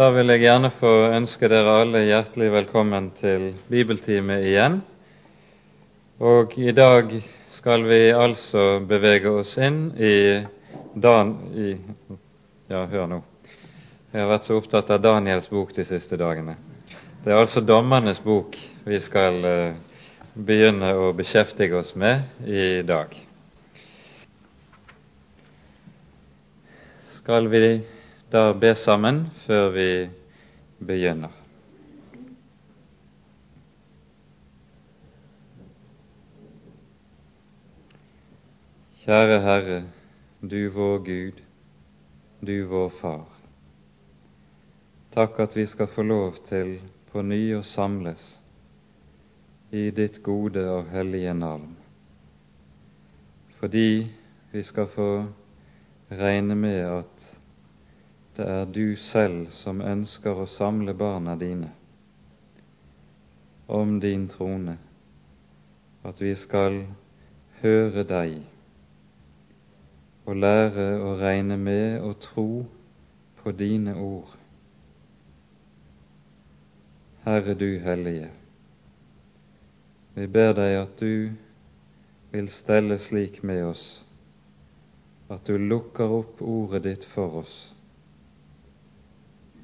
Da vil jeg gjerne få ønske dere alle hjertelig velkommen til bibeltime igjen. Og i dag skal vi altså bevege oss inn i Dan... I, ja, hør nå. Jeg har vært så opptatt av Daniels bok de siste dagene. Det er altså Dommernes bok vi skal uh, begynne å beskjeftige oss med i dag. Skal vi da be sammen før vi begynner. Kjære Herre, du vår Gud, du vår Far. Takk at vi skal få lov til på ny å samles i ditt gode og hellige navn, fordi vi skal få regne med at det er du selv som ønsker å samle barna dine om din trone, at vi skal høre deg og lære å regne med og tro på dine ord. Herre du Hellige, vi ber deg at du vil stelle slik med oss at du lukker opp ordet ditt for oss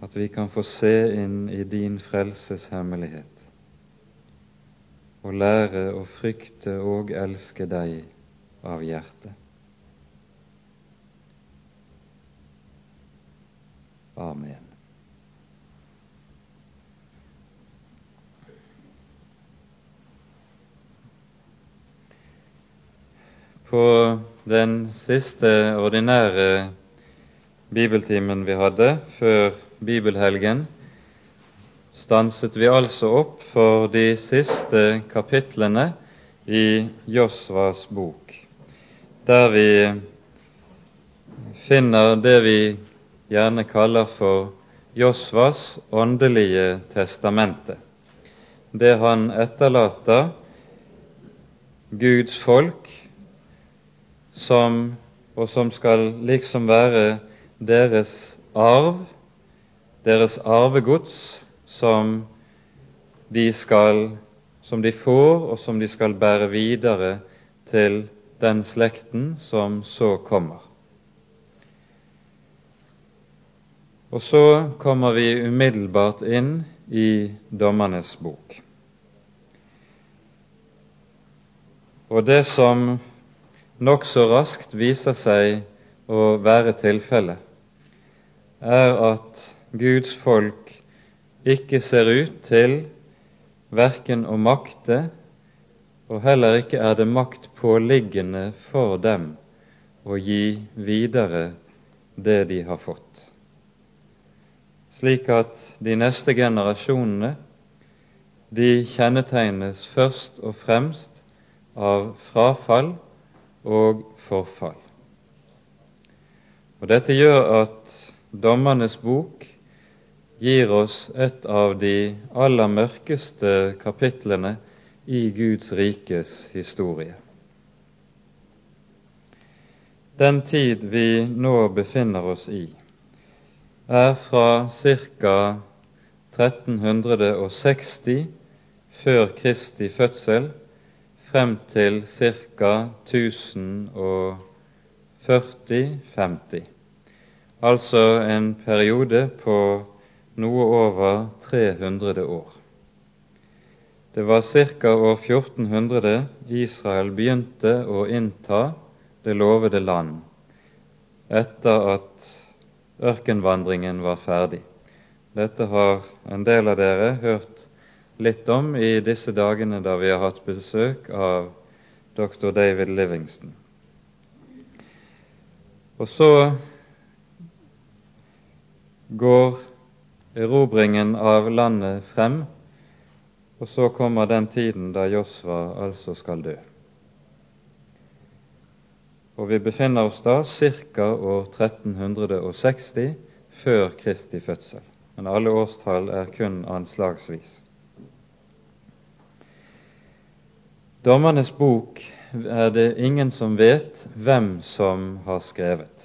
at vi kan få se inn i din frelses hemmelighet og lære å frykte og elske deg av hjertet. Amen. På den siste ordinære bibeltimen vi hadde før bibelhelgen stanset vi altså opp for de siste kapitlene i Josvas bok, der vi finner det vi gjerne kaller for Josvas åndelige testamente. Det han etterlater Guds folk som, og som skal liksom være deres arv deres arvegods som de, skal, som de får, og som de skal bære videre til den slekten som så kommer. Og så kommer vi umiddelbart inn i Dommernes bok. Og det som nokså raskt viser seg å være tilfellet, er at Guds folk ikke ser ut til verken å makte, og heller ikke er det makt påliggende for dem å gi videre det de har fått. Slik at de neste generasjonene de kjennetegnes først og fremst av frafall og forfall. Og Dette gjør at Dommernes bok gir oss et av de aller mørkeste kapitlene i Guds rikes historie. Den tid vi nå befinner oss i, er fra ca. 1360 før Kristi fødsel frem til ca. 1040-50, altså en periode på noe over 300 år. Det var ca. år 1400 Israel begynte å innta det lovede land etter at ørkenvandringen var ferdig. Dette har en del av dere hørt litt om i disse dagene da vi har hatt besøk av dr. David Livingston. Og så går erobringen av landet frem, og så kommer den tiden da Josva altså skal dø. Og vi befinner oss da ca. år 1360 før Kristi fødsel. Men alle årstall er kun anslagsvis. Dommernes bok er det ingen som vet hvem som har skrevet.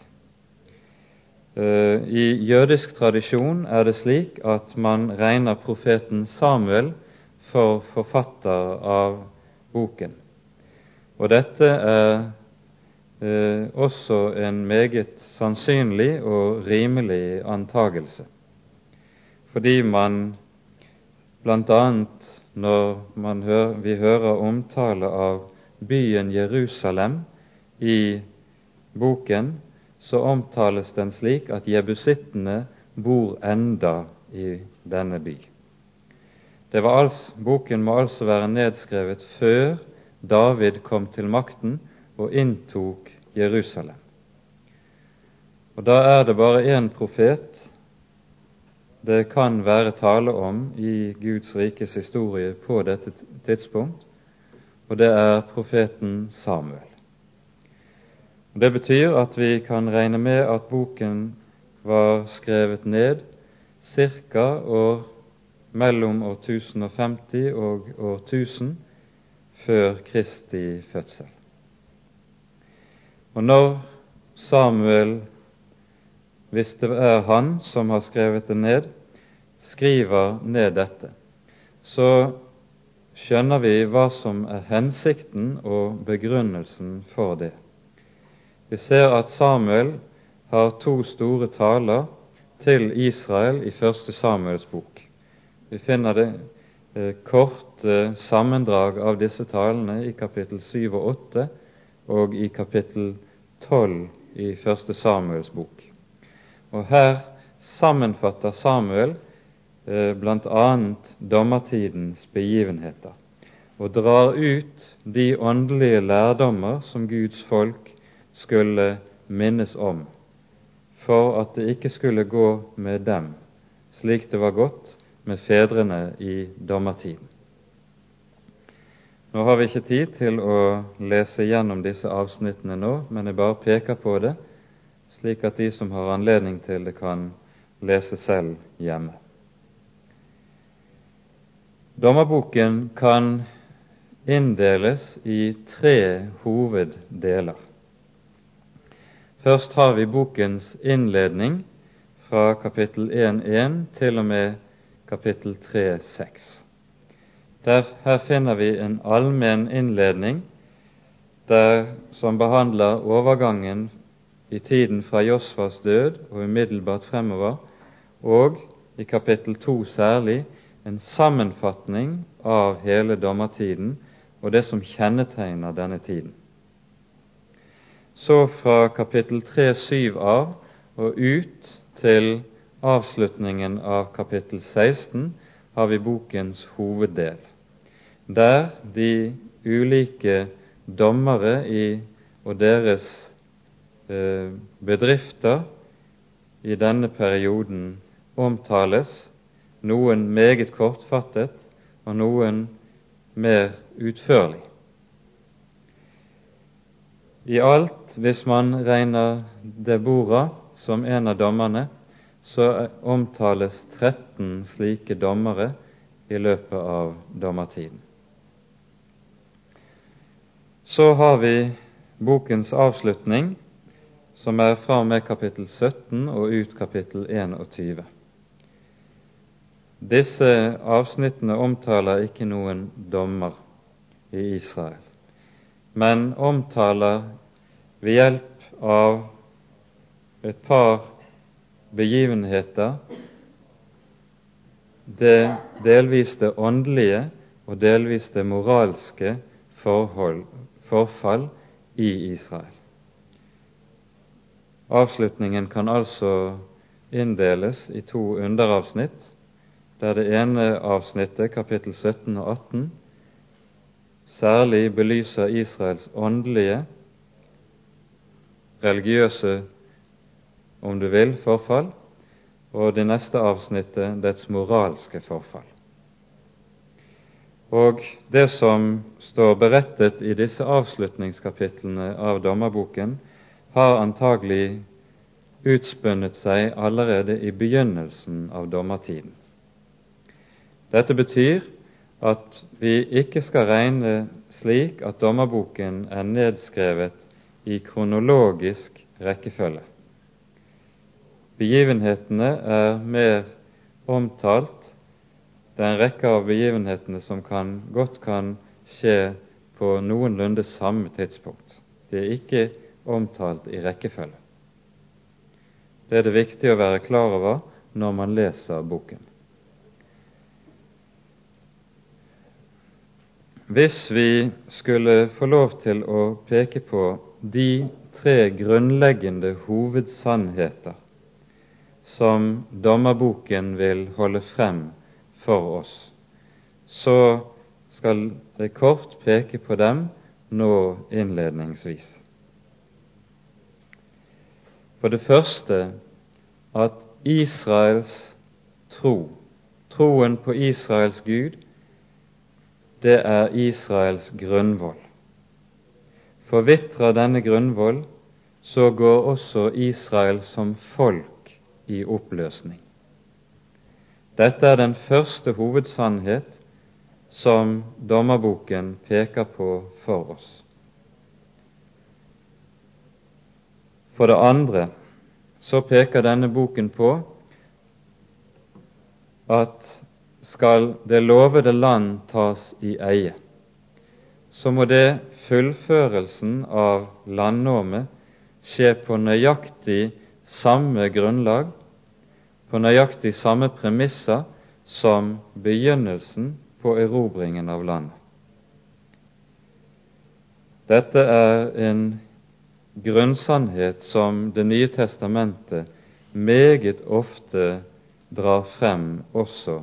Eh, I jødisk tradisjon er det slik at man regner profeten Samuel for forfatter av boken. Og dette er eh, også en meget sannsynlig og rimelig antagelse, fordi man bl.a. når man hører, vi hører omtale av byen Jerusalem i boken, så omtales den slik at jebusittene bor enda i denne by. Altså, boken må altså være nedskrevet før David kom til makten og inntok Jerusalem. Og Da er det bare én profet det kan være tale om i Guds rikes historie på dette tidspunkt, og det er profeten Samuel. Det betyr at vi kan regne med at boken var skrevet ned ca. år mellom år 1050 og år 1000 før Kristi fødsel. Og når Samuel, hvis det er han som har skrevet det ned, skriver ned dette, så skjønner vi hva som er hensikten og begrunnelsen for det. Vi ser at Samuel har to store taler til Israel i første Samuels bok. Vi finner det eh, korte eh, sammendrag av disse talene i kapittel 7 og 8 og i kapittel 12 i første Samuels bok. Og Her sammenfatter Samuel eh, bl.a. dommertidens begivenheter og drar ut de åndelige lærdommer som Guds folk skulle minnes om, for at det ikke skulle gå med dem slik det var gått med fedrene i dommertiden. Nå har vi ikke tid til å lese gjennom disse avsnittene nå, men jeg bare peker på det, slik at de som har anledning til det, kan lese selv hjemme. Dommerboken kan inndeles i tre hoveddeler. Først har vi bokens innledning fra kapittel 1.1 til og med kapittel 3.6. Her finner vi en allmenn innledning der, som behandler overgangen i tiden fra Josfas død og umiddelbart fremover, og i kapittel 2 særlig en sammenfatning av hele dommertiden og det som kjennetegner denne tiden. Så fra kapittel 3-7 av og ut til avslutningen av kapittel 16 har vi bokens hoveddel, der de ulike dommere i, og deres eh, bedrifter i denne perioden omtales, noen meget kortfattet og noen mer utførlig. I alt hvis man regner Debora som en av dommerne, så omtales 13 slike dommere i løpet av dommertiden. Så har vi bokens avslutning, som er fra og med kapittel 17 og ut kapittel 21. Disse avsnittene omtaler ikke noen dommer i Israel, men omtaler ved hjelp av et par begivenheter det delvis det åndelige og delvis det moralske forhold, forfall i Israel. Avslutningen kan altså inndeles i to underavsnitt, der det ene avsnittet, kapittel 17 og 18, særlig belyser Israels åndelige religiøse, om du vil, forfall, og det neste avsnittet dets moralske forfall. Og det som står berettet i disse avslutningskapitlene av dommerboken, har antagelig utspunnet seg allerede i begynnelsen av dommertiden. Dette betyr at vi ikke skal regne slik at dommerboken er nedskrevet i kronologisk rekkefølge. begivenhetene er mer omtalt. Det er en rekke av begivenhetene som kan, godt kan skje på noenlunde samme tidspunkt. De er ikke omtalt i rekkefølge. Det er det viktig å være klar over når man leser boken. Hvis vi skulle få lov til å peke på de tre grunnleggende hovedsannheter som dommerboken vil holde frem for oss, så skal jeg kort peke på dem nå innledningsvis. For det første at Israels tro, troen på Israels Gud, det er Israels grunnvoll. Forvitrer denne grunnvoll, så går også Israel som folk i oppløsning. Dette er den første hovedsannhet som dommerboken peker på for oss. For det andre så peker denne boken på at skal det lovede land tas i eie, så må det fullførelsen av landnåmet skje på nøyaktig samme grunnlag, på nøyaktig samme premisser som begynnelsen på erobringen av landet. Dette er en grunnsannhet som Det nye testamentet meget ofte drar frem også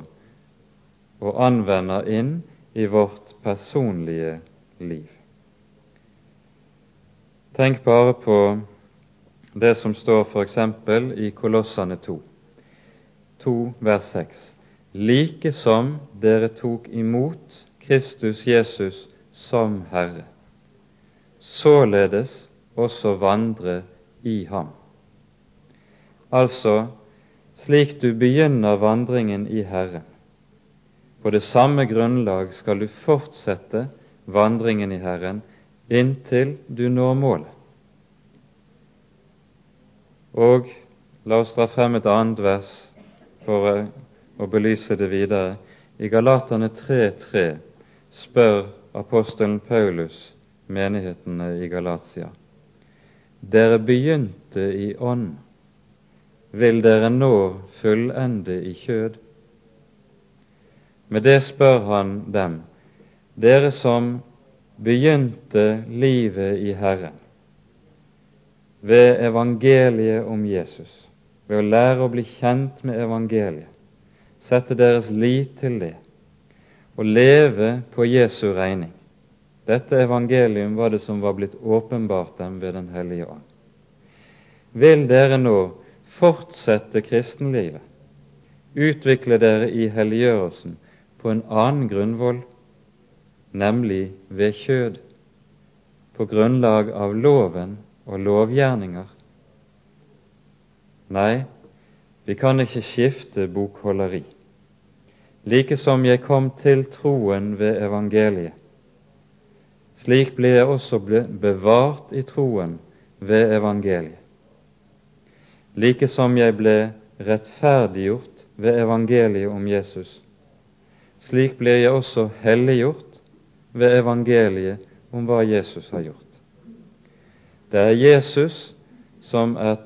og anvender inn i vårt personlige liv. Tenk bare på det som står f.eks. i Kolossane 2, 2 vers 6. Like som dere tok imot Kristus Jesus som Herre, således også vandre i ham. Altså, slik du begynner vandringen i Herren, på det samme grunnlag skal du fortsette vandringen i Herren inntil du når målet. Og la oss dra frem et annet vers for å belyse det videre. I Galaterne 3.3 spør apostelen Paulus menighetene i Galatia. Dere begynte i ånd, vil dere nå fullende i kjød? Med det spør han dem, dere som begynte livet i Herren ved evangeliet om Jesus, ved å lære å bli kjent med evangeliet, sette deres lit til det og leve på Jesu regning. Dette evangelium var det som var blitt åpenbart dem ved Den hellige ånd. Vil dere nå fortsette kristenlivet, utvikle dere i helliggjørelsen, på en annen grunnvoll, nemlig ved kjød, på grunnlag av loven og lovgjerninger. Nei, vi kan ikke skifte bokholderi. Like som jeg kom til troen ved evangeliet, slik ble jeg også bevart i troen ved evangeliet. Like som jeg ble rettferdiggjort ved evangeliet om Jesus, slik ble jeg også helliggjort ved evangeliet om hva Jesus har gjort. Det er Jesus som er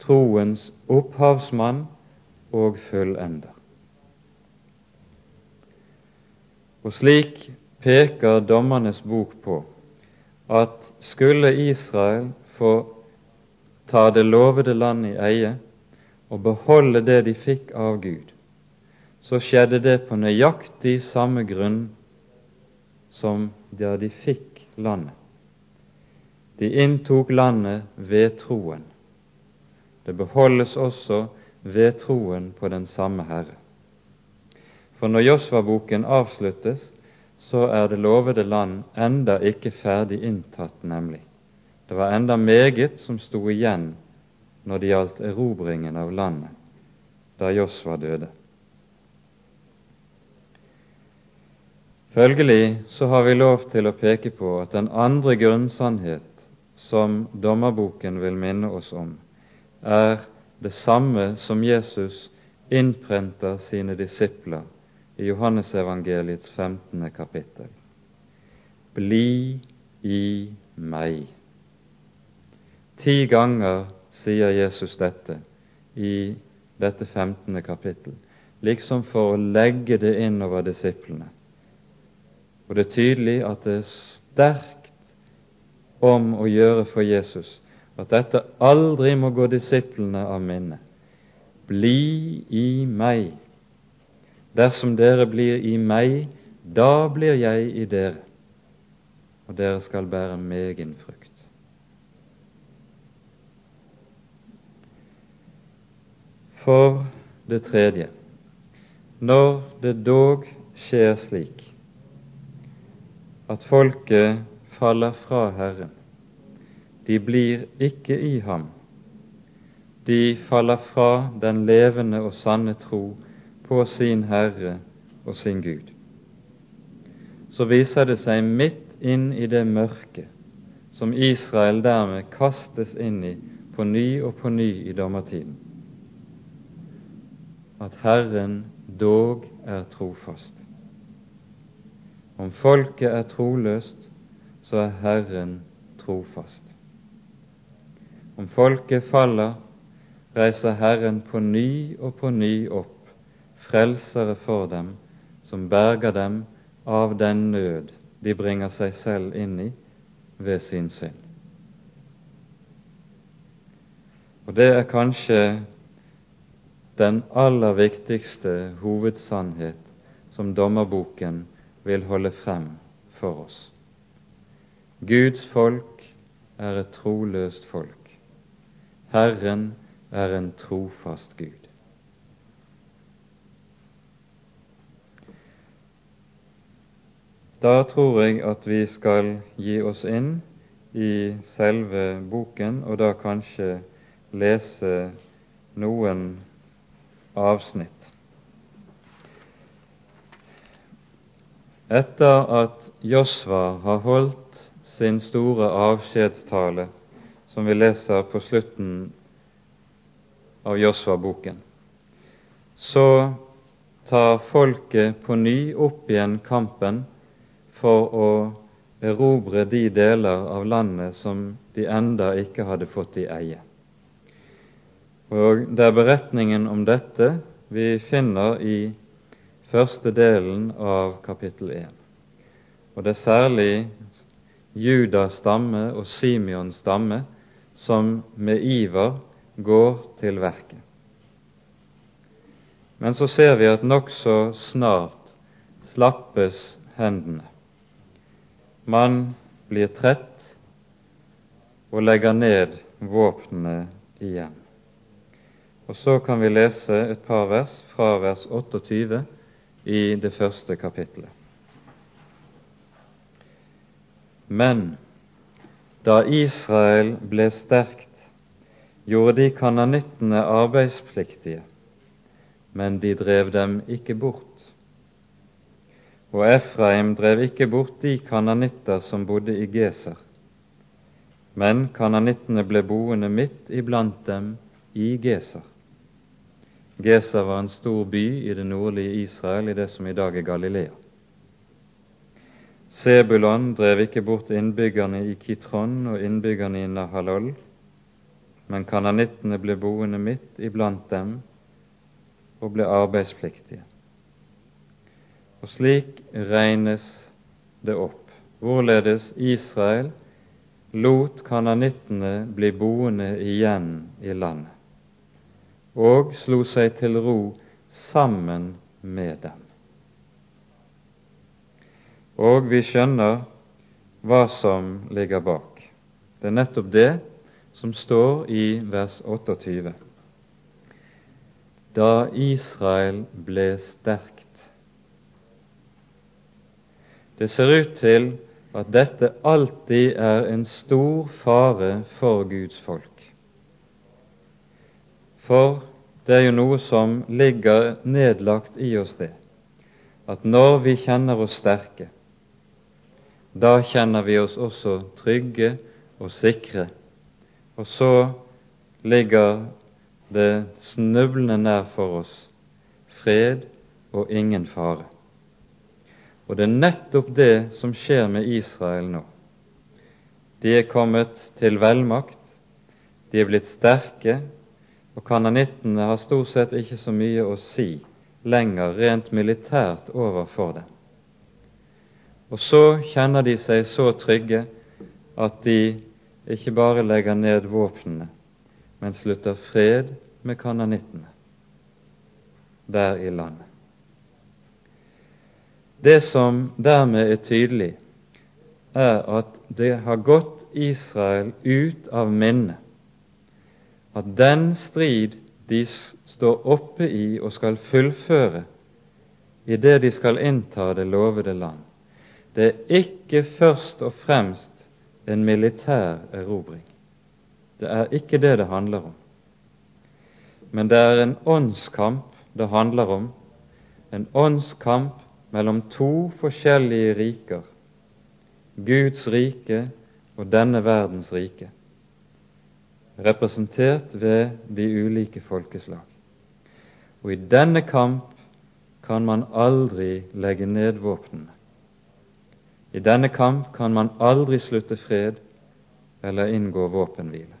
troens opphavsmann og fullender. Og slik peker Dommernes bok på at skulle Israel få ta det lovede land i eie og beholde det de fikk av Gud, så skjedde det på nøyaktig samme grunn som da de fikk landet. De inntok landet ved troen. Det beholdes også ved troen på den samme Herre. For når Josva-boken avsluttes, så er det lovede land enda ikke ferdig inntatt, nemlig. Det var enda meget som sto igjen når det gjaldt erobringen av landet da Josva døde. Følgelig så har vi lov til å peke på at den andre grunnsannhet som dommerboken vil minne oss om, er det samme som Jesus innprenter sine disipler i Johannesevangeliets 15. kapittel. Bli i meg. Ti ganger sier Jesus dette i dette 15. kapittel, liksom for å legge det inn over disiplene. Og det er tydelig at det er sterkt om å gjøre for Jesus at dette aldri må gå disiplene av minne. Bli i meg. Dersom dere blir i meg, da blir jeg i dere, og dere skal bære megen frukt. For det tredje, når det dog skjer slik at folket faller fra Herren, de blir ikke i ham, de faller fra den levende og sanne tro på sin Herre og sin Gud. Så viser det seg midt inn i det mørket som Israel dermed kastes inn i på ny og på ny i dommertiden at Herren dog er trofast. Om folket er troløst, så er Herren trofast. Om folket faller, reiser Herren på ny og på ny opp frelsere for dem, som berger dem av den nød de bringer seg selv inn i ved sin synd. Og det er kanskje den aller viktigste hovedsannhet som dommerboken vil holde frem for oss. Guds folk er et troløst folk. Herren er en trofast Gud. Da tror jeg at vi skal gi oss inn i selve boken, og da kanskje lese noen avsnitt. Etter at Josva har holdt sin store avskjedstale, som vi leser på slutten av Josva-boken, så tar folket på ny opp igjen kampen for å erobre de deler av landet som de enda ikke hadde fått i eie. Og Det er beretningen om dette vi finner i første delen av kapittel 1. Og det er særlig Judas stamme og Simeons stamme som med iver går til verket. Men så ser vi at nokså snart slappes hendene. Man blir trett og legger ned våpnene igjen. Og så kan vi lese et par vers fra vers 28 i det første kapittelet. Men da Israel ble sterkt, gjorde de kananittene arbeidspliktige, men de drev dem ikke bort. Og Efraim drev ikke bort de kananitter som bodde i Geser, men kananittene ble boende midt iblant dem i Geser. Geser var en stor by i det nordlige Israel, i det som i dag er Galilea. Sebulon drev ikke bort innbyggerne i Kitron og innbyggerne i Nahalol, men kananittene ble boende midt iblant dem og ble arbeidspliktige. Og slik regnes det opp hvorledes Israel lot kananittene bli boende igjen i landet og slo seg til ro sammen med dem. Og vi skjønner hva som ligger bak. Det er nettopp det som står i vers 28. Da Israel ble sterkt. Det ser ut til at dette alltid er en stor fare for Guds folk. For det er jo noe som ligger nedlagt i oss, det, at når vi kjenner oss sterke, da kjenner vi oss også trygge og sikre. Og så ligger det snublende nær for oss fred og ingen fare. Og det er nettopp det som skjer med Israel nå. De er kommet til velmakt, de er blitt sterke, og kananittene har stort sett ikke så mye å si lenger rent militært overfor dem. Og så kjenner de seg så trygge at de ikke bare legger ned våpnene, men slutter fred med kananittene der i landet. Det som dermed er tydelig, er at det har gått Israel ut av minnet at den strid de står oppe i og skal fullføre i det de skal innta det lovede land, det er ikke først og fremst en militær erobring. Det er ikke det det handler om. Men det er en åndskamp det handler om, en åndskamp mellom to forskjellige riker, Guds rike og denne verdens rike, representert ved de ulike folkeslag. Og i denne kamp kan man aldri legge ned våpnene. I denne kamp kan man aldri slutte fred eller inngå våpenhvile.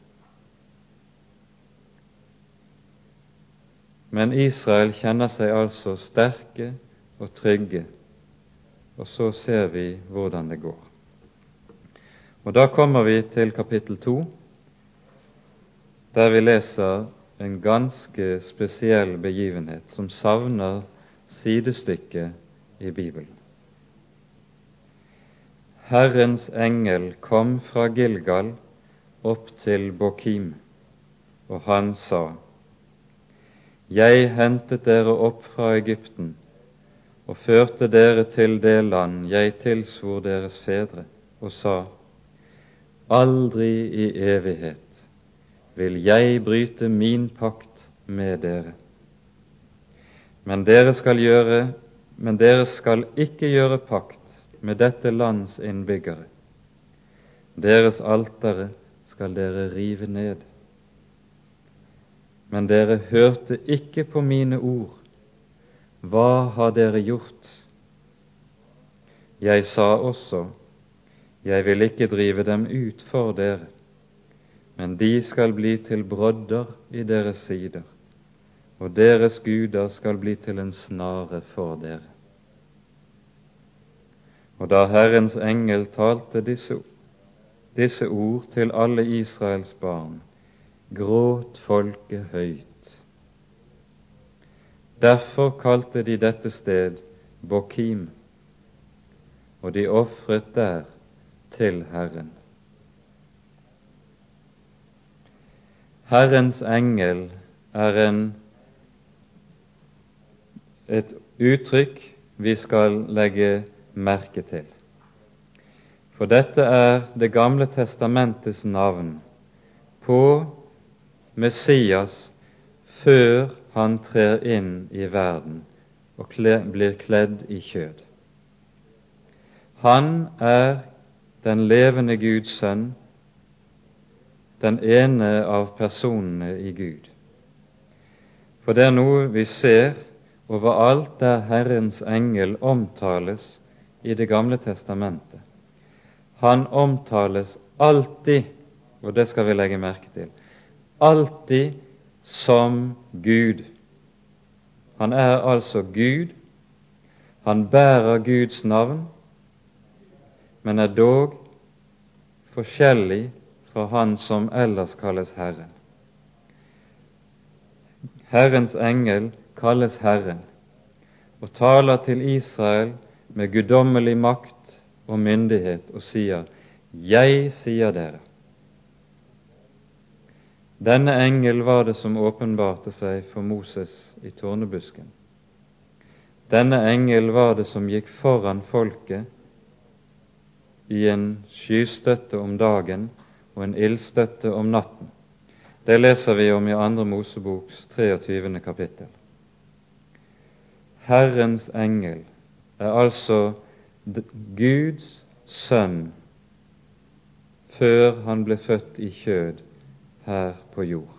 Men Israel kjenner seg altså sterke og trygge. Og så ser vi hvordan det går. Og Da kommer vi til kapittel to, der vi leser en ganske spesiell begivenhet som savner sidestykke i Bibelen. Herrens engel kom fra Gilgal opp til Bokim, og han sa:" Jeg hentet dere opp fra Egypten og førte dere til det land jeg tilsvor deres fedre, og sa:" Aldri i evighet vil jeg bryte min pakt med dere. Men dere skal gjøre men dere skal ikke gjøre pakt med dette lands innbyggere. Deres altere skal dere rive ned. Men dere hørte ikke på mine ord, hva har dere gjort? Jeg sa også, jeg vil ikke drive dem ut for dere, men de skal bli til brodder i deres sider, og deres guder skal bli til en snare for dere. Og da Herrens engel talte disse, disse ord til alle Israels barn, gråt folket høyt Derfor kalte de dette sted Bokim, og de ofret der til Herren. Herrens engel er en, et uttrykk vi skal legge merke til. For dette er Det gamle testamentets navn på Messias før han trer inn i verden og blir kledd i kjød. Han er den levende Guds sønn, den ene av personene i Gud. For det er noe vi ser overalt der Herrens engel omtales i Det gamle testamentet. Han omtales alltid, og det skal vi legge merke til, alltid som Gud. Han er altså Gud. Han bærer Guds navn, men er dog forskjellig fra Han som ellers kalles Herren. Herrens engel kalles Herren og taler til Israel med guddommelig makt og myndighet og sier:" Jeg sier dere. Denne engel var det som åpenbarte seg for Moses i tårnebusken. Denne engel var det som gikk foran folket i en skystøtte om dagen og en ildstøtte om natten. Det leser vi om i Andre Moseboks 23. kapittel. Herrens engel er altså Guds sønn før han ble født i kjød her på jord.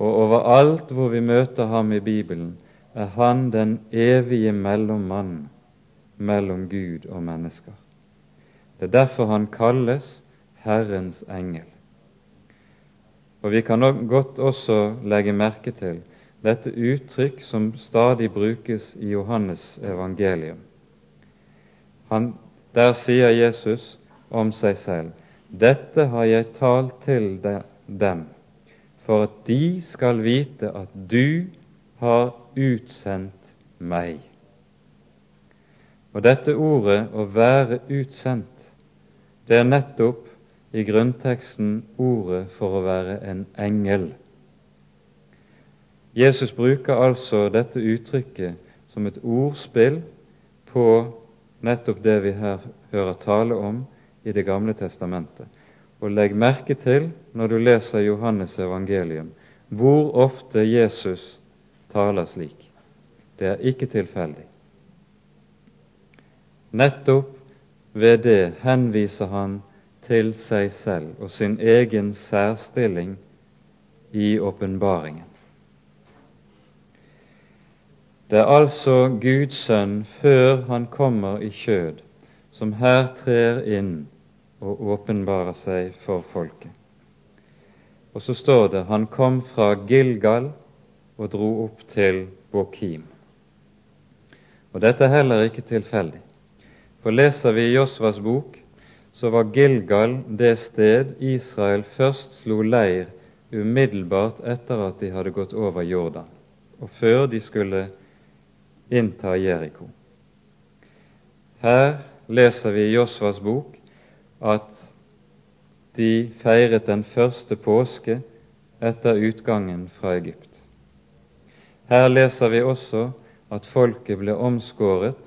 og overalt hvor vi møter ham i Bibelen, er han den evige mellommann mellom Gud og mennesker. Det er derfor han kalles Herrens engel. Og Vi kan godt også legge merke til dette uttrykk som stadig brukes i Johannes evangelium. Han, der sier Jesus om seg selv dette har jeg talt til dem, for at de skal vite at du har utsendt meg. Og dette ordet 'å være utsendt', det er nettopp i grunnteksten ordet for å være en engel. Jesus bruker altså dette uttrykket som et ordspill på nettopp det vi her hører tale om i Det gamle testamentet. Og legg merke til, når du leser Johannes evangelium, hvor ofte Jesus taler slik. Det er ikke tilfeldig. Nettopp ved det henviser han til seg selv og sin egen særstilling i åpenbaringen. Det er altså Guds sønn før han kommer i kjød, som her trer inn og åpenbarer seg for folket. Og så står det han kom fra Gilgal og dro opp til Bokim. Og dette er heller ikke tilfeldig. For leser vi Josvas bok, så var Gilgal det sted Israel først slo leir umiddelbart etter at de hadde gått over Jordan, og før de skulle innta Jeriko. Her leser vi i Josvas bok at de feiret den første påske etter utgangen fra Egypt. Her leser vi også at folket ble omskåret,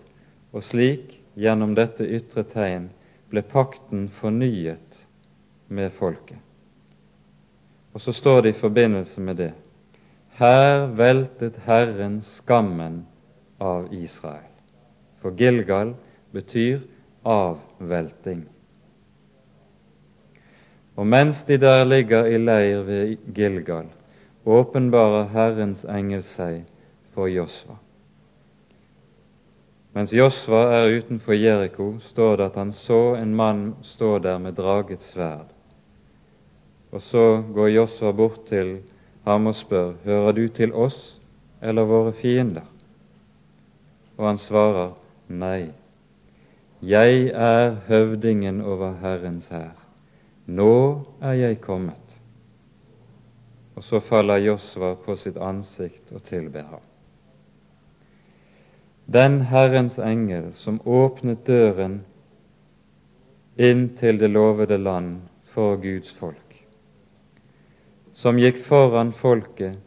og slik, gjennom dette ytre tegn, ble pakten fornyet med folket. Og så står det i forbindelse med det her veltet Herren skammen av Israel. For Gilgal betyr avvelting. Og mens de der ligger i leir ved Gilgal, åpenbarer Herrens engel seg for Josva. Mens Josva er utenfor Jeriko, står det at han så en mann stå der med draget sverd. Og så går Josva bort til ham og spør, hører du til oss eller våre fiender? Og han svarer, nei, jeg er høvdingen over Herrens hær. Nå er jeg kommet. Og så faller Josva på sitt ansikt og tilber ham. Den Herrens engel som åpnet døren inn til det lovede land for Guds folk, som gikk foran folket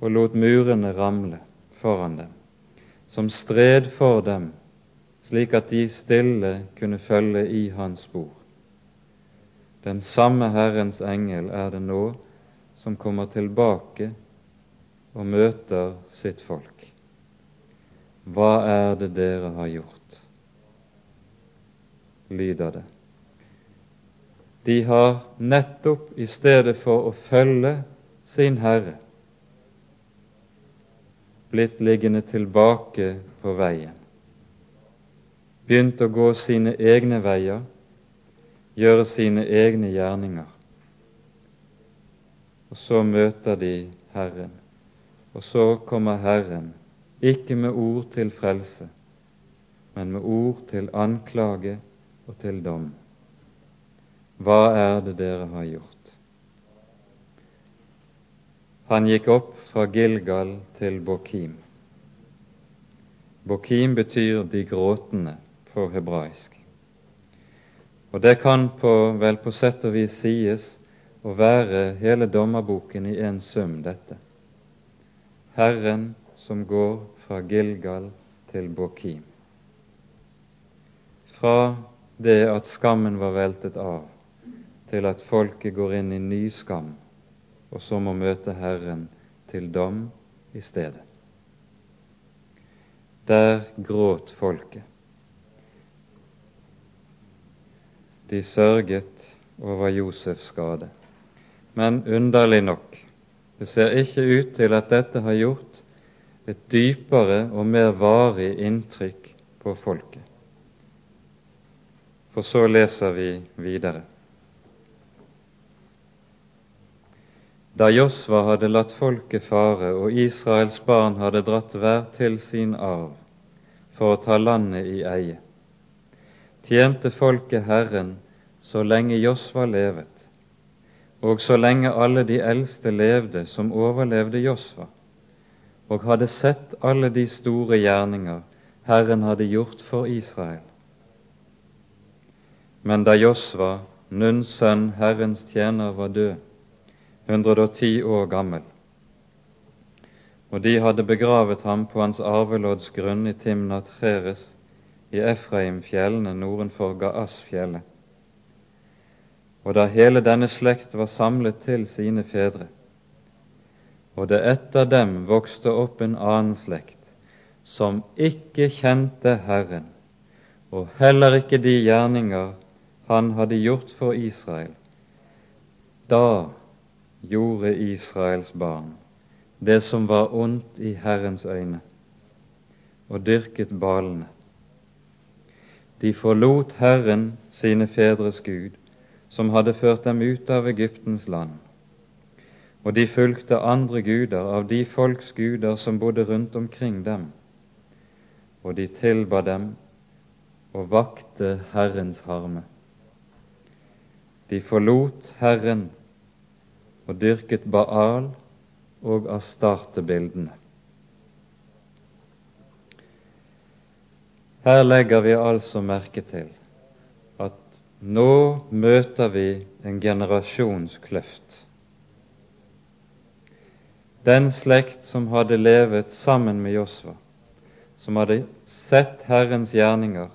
og lot murene ramle foran dem, som stred for dem, slik at de stille kunne følge i hans spor. Den samme Herrens engel er det nå som kommer tilbake og møter sitt folk. Hva er det dere har gjort? lyder det. De har nettopp i stedet for å følge sin Herre blitt liggende tilbake på veien, begynt å gå sine egne veier, gjøre sine egne gjerninger. Og så møter de Herren, og så kommer Herren, ikke med ord til frelse, men med ord til anklage og til dom. Hva er det dere har gjort? Han gikk opp fra Gilgal til Bokim. Bokim betyr 'de gråtende' på hebraisk. Og det kan på, vel på sett og vis sies å være hele dommerboken i en sum, dette. Herren som går fra Gilgal til Bokim. Fra det at skammen var veltet av, til at folket går inn i ny skam, og så må møte Herren til dom i stedet. Der gråt folket. De sørget over Josefs skade. Men underlig nok Det ser ikke ut til at dette har gjort et dypere og mer varig inntrykk på folket. For så leser vi videre. Da Josva hadde latt folket fare, og Israels barn hadde dratt hver til sin arv for å ta landet i eie, tjente folket Herren så lenge Josva levet, og så lenge alle de eldste levde som overlevde Josva, og hadde sett alle de store gjerninger Herren hadde gjort for Israel. Men da Josva, Nuns sønn, Herrens tjener, var død, 110 år gammel, og de hadde begravet ham på hans arvelodds grunn i Timnat Heres i Efraimfjellene nordenfor Gaasfjellet. Og da hele denne slekt var samlet til sine fedre, og det etter dem vokste opp en annen slekt, som ikke kjente Herren, og heller ikke de gjerninger han hadde gjort for Israel, da gjorde Israels barn det som var ondt i Herrens øyne, og dyrket balene. De forlot Herren sine fedres Gud, som hadde ført dem ut av Egyptens land, og de fulgte andre guder av de folks guder som bodde rundt omkring dem, og de tilba dem og vakte Herrens harme. De forlot Herren og dyrket Baal og Astarte-bildene. Her legger vi altså merke til at nå møter vi en generasjonskløft. Den slekt som hadde levet sammen med Josva, som hadde sett Herrens gjerninger,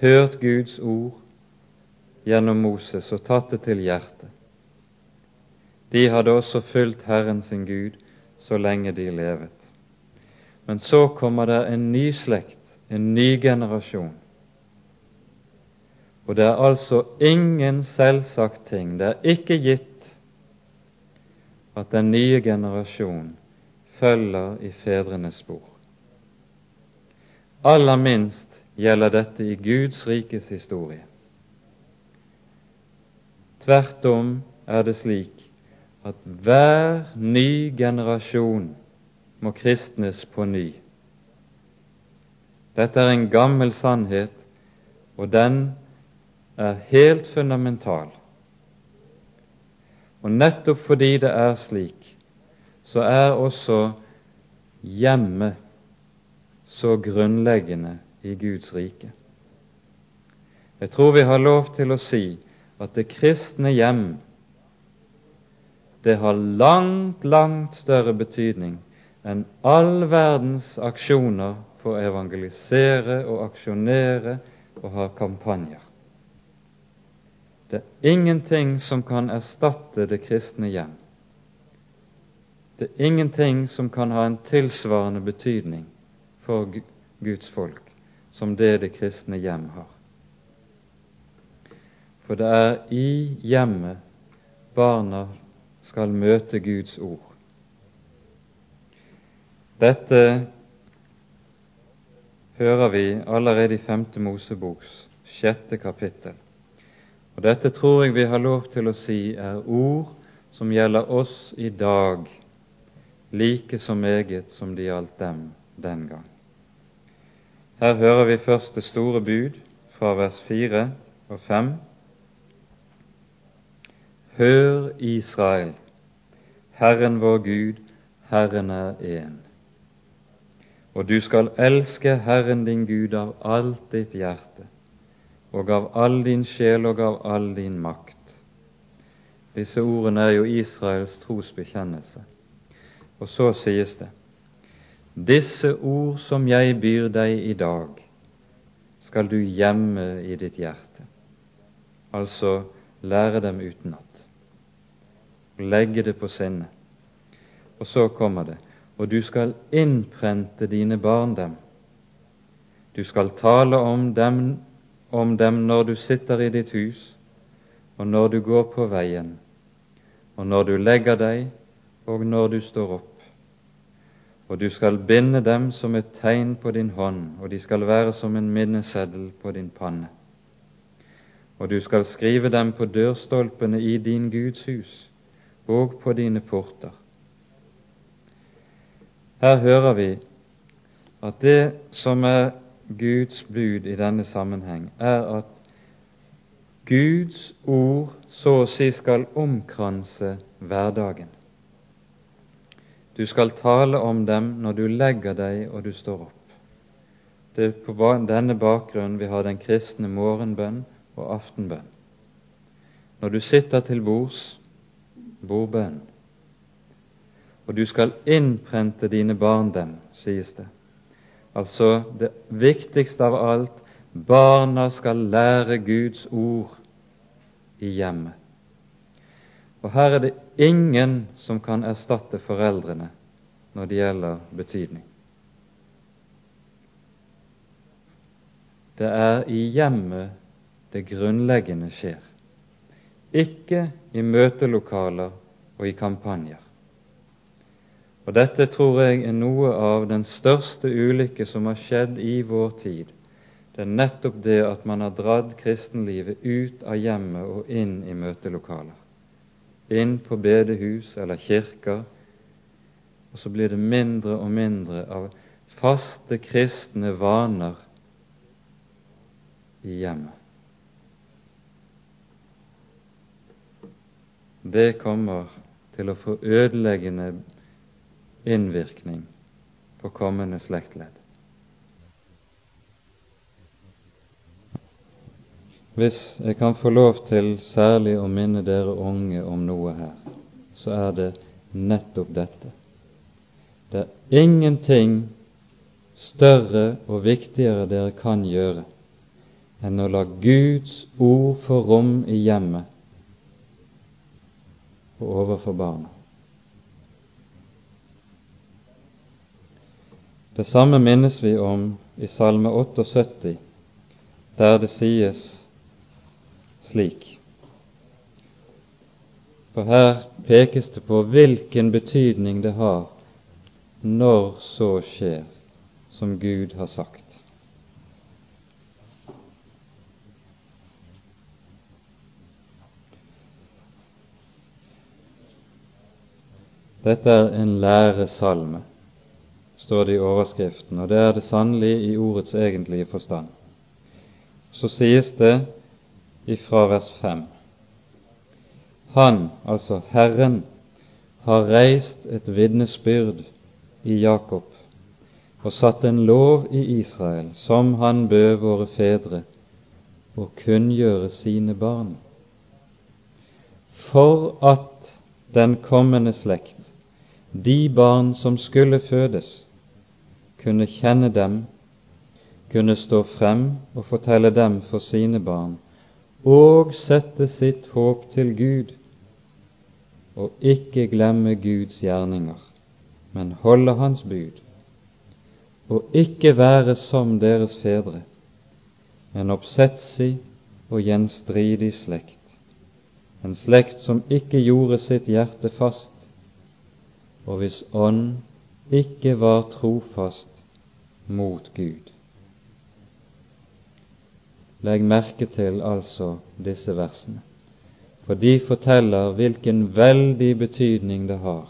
hørt Guds ord gjennom Moses og tatt det til hjertet, de hadde også fulgt Herren sin Gud så lenge de levet. Men så kommer det en ny slekt, en ny generasjon. Og det er altså ingen selvsagt ting, det er ikke gitt at den nye generasjon følger i fedrenes spor. Aller minst gjelder dette i Guds rikes historie. Tvert om er det slik at hver ny generasjon må kristnes på ny. Dette er en gammel sannhet, og den er helt fundamental. Og nettopp fordi det er slik, så er også hjemmet så grunnleggende i Guds rike. Jeg tror vi har lov til å si at det kristne hjem det har langt, langt større betydning enn all verdens aksjoner for å evangelisere og aksjonere og ha kampanjer. Det er ingenting som kan erstatte det kristne hjem. Det er ingenting som kan ha en tilsvarende betydning for Guds folk som det det kristne hjem har. For det er i hjemmet barna skal møte Guds ord. Dette hører vi allerede i Femte Moseboks sjette kapittel. Og Dette tror jeg vi har lov til å si er ord som gjelder oss i dag, like så meget som det gjaldt dem den gang. Her hører vi først det store bud fra vers fire og fem. Hør, Israel, Herren vår Gud, Herren er én. Og du skal elske Herren din Gud av alt ditt hjerte, og av all din sjel og av all din makt. Disse ordene er jo Israels trosbekjennelse. Og så sies det:" Disse ord som jeg byr deg i dag, skal du gjemme i ditt hjerte. Altså lære dem utenat legge det på sinnet. Og så kommer det og du skal innprente dine barn dem. Du skal tale om dem, om dem når du sitter i ditt hus, og når du går på veien, og når du legger deg, og når du står opp. Og du skal binde dem som et tegn på din hånd, og de skal være som en minneseddel på din panne. Og du skal skrive dem på dørstolpene i din Guds hus og på dine porter. Her hører vi at det som er Guds bud i denne sammenheng, er at Guds ord så å si skal omkranse hverdagen. Du skal tale om dem når du legger deg og du står opp. Det er på denne bakgrunn vi har den kristne morgenbønn og aftenbønn. Når du sitter til bords, bordbønn. Og du skal innprente dine barn dem, sies det. Altså det viktigste av alt barna skal lære Guds ord i hjemmet. Og her er det ingen som kan erstatte foreldrene når det gjelder betydning. Det er i hjemmet det grunnleggende skjer, ikke i møtelokaler og i kampanjer. Og Dette tror jeg er noe av den største ulykke som har skjedd i vår tid. Det er nettopp det at man har dratt kristenlivet ut av hjemmet og inn i møtelokaler. Inn på bedehus eller kirker. Og så blir det mindre og mindre av faste kristne vaner i hjemmet. Det kommer til å få ødeleggende innvirkning på kommende slektledd. Hvis jeg kan få lov til særlig å minne dere unge om noe her, så er det nettopp dette. Det er ingenting større og viktigere dere kan gjøre enn å la Guds ord få rom i hjemmet og overfor barna. Det samme minnes vi om i Salme 78, der det sies slik. For her pekes det på hvilken betydning det har når så skjer som Gud har sagt. Dette er en læresalme, står det i overskriften, og det er det sannelig i ordets egentlige forstand. Så sies det ifra vers 5. Han, altså Herren, har reist et vitnesbyrd i Jakob og satt en lov i Israel, som han bød våre fedre å kunngjøre sine barn, for at den kommende slekt, de barn som skulle fødes, kunne kjenne dem, kunne stå frem og fortelle dem for sine barn, og sette sitt håp til Gud, og ikke glemme Guds gjerninger, men holde Hans bud, og ikke være som deres fedre, en oppsetsig og gjenstridig slekt, en slekt som ikke gjorde sitt hjerte fast, og hvis ånd ikke var trofast mot Gud. Legg merke til altså disse versene, for de forteller hvilken veldig betydning det har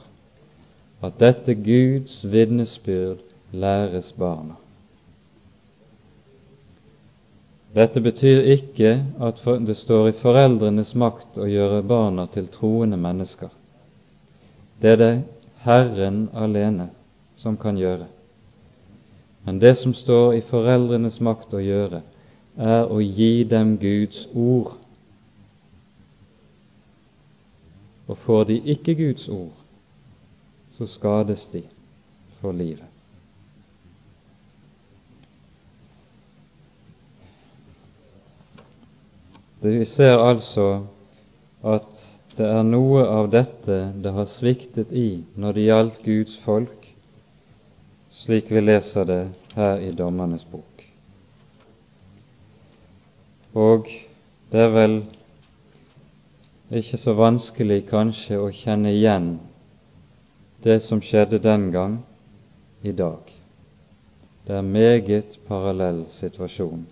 at dette Guds vitnesbyrd læres barna. Dette betyr ikke at det står i foreldrenes makt å gjøre barna til troende mennesker. Det er det Herren alene som kan gjøre. Men det som står i foreldrenes makt å gjøre, er å gi dem Guds ord. Og får de ikke Guds ord, så skades de for livet. Det Vi ser altså at det er noe av dette det har sviktet i når det gjaldt Guds folk, slik vi leser det her i Dommernes bok. Og det er vel ikke så vanskelig kanskje å kjenne igjen det som skjedde den gang, i dag. Det er meget parallell situasjon,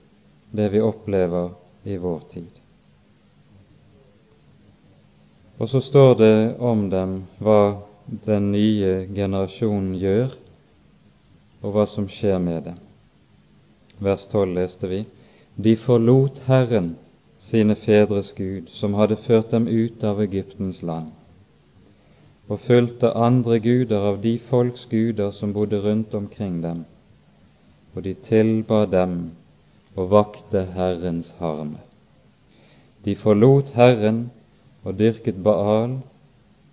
det vi opplever i vår tid. Og så står det om dem hva den nye generasjonen gjør, og hva som skjer med dem. Vers 12 leste vi. De forlot Herren, sine fedres Gud, som hadde ført dem ut av Egyptens land, og fulgte andre guder av de folks guder som bodde rundt omkring dem, og de tilba dem og vakte Herrens harme. De forlot Herren og dyrket Baal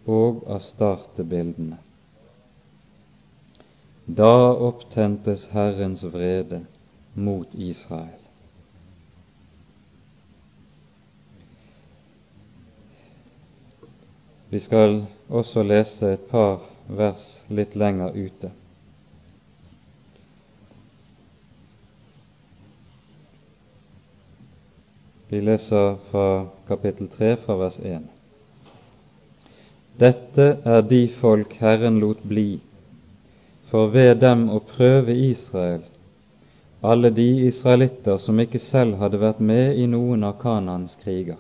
og Astarte-bildene. Da opptentes Herrens vrede mot Israel. Vi skal også lese et par vers litt lenger ute. Vi leser fra kapittel 3 fra vers 1. Dette er de folk Herren lot bli, for ved dem å prøve Israel, alle de israelitter som ikke selv hadde vært med i noen av Kanans kriger,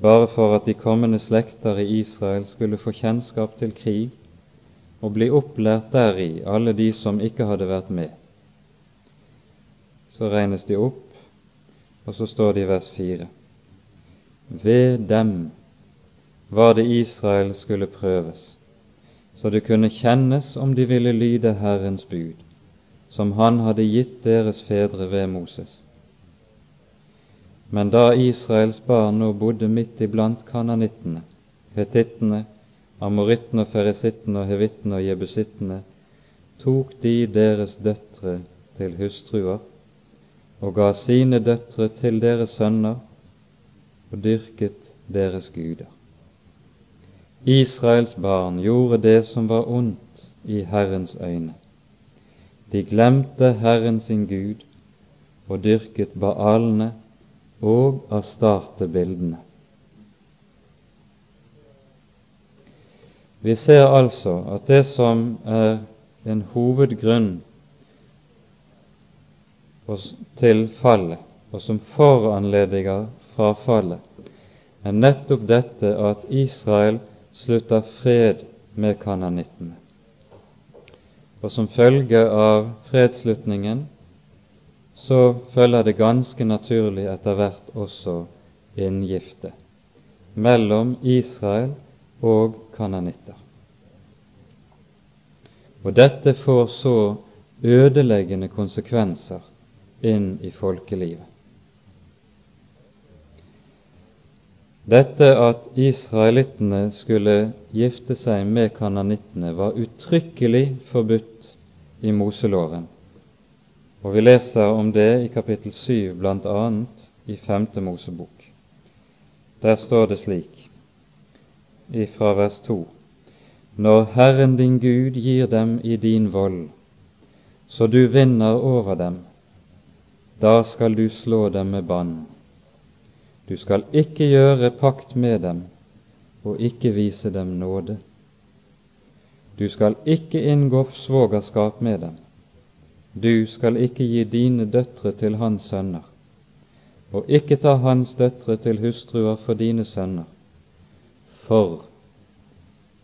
bare for at de kommende slekter i Israel skulle få kjennskap til krig og bli opplært deri, alle de som ikke hadde vært med. Så regnes de opp, og så står det i vers 4. Ved dem var det Israel skulle prøves, så det kunne kjennes om de ville lyde Herrens bud, som Han hadde gitt deres fedre ved Moses. Men da Israels barn nå bodde midt iblant kananittene, hetittene, amorittene ferisittene hevittene og jebusittene, tok de deres døtre til hustruer og ga sine døtre til deres sønner og dyrket deres guder. Israels barn gjorde det som var ondt i Herrens øyne. De glemte Herren sin Gud og dyrket baalene og Astarte-bildene. Vi ser altså at det som er en hovedgrunn til fallet, og som foranlediger frafallet, er nettopp dette at Israel slutter fred med kananittene. Og som følge av fredsslutningen så følger det ganske naturlig etter hvert også inngifte mellom Israel og kananitter. Og dette får så ødeleggende konsekvenser inn i folkelivet. Dette at israelittene skulle gifte seg med kananittene, var uttrykkelig forbudt i Moseloven, og vi leser om det i kapittel 7 bl.a. i femte Mosebok. Der står det slik ifra vers 2.: Når Herren din Gud gir dem i din vold, så du vinner over dem, da skal du slå dem med bann du skal ikke gjøre pakt med dem og ikke vise dem nåde. Du skal ikke inngå svogerskap med dem. Du skal ikke gi dine døtre til hans sønner, og ikke ta hans døtre til hustruer for dine sønner, for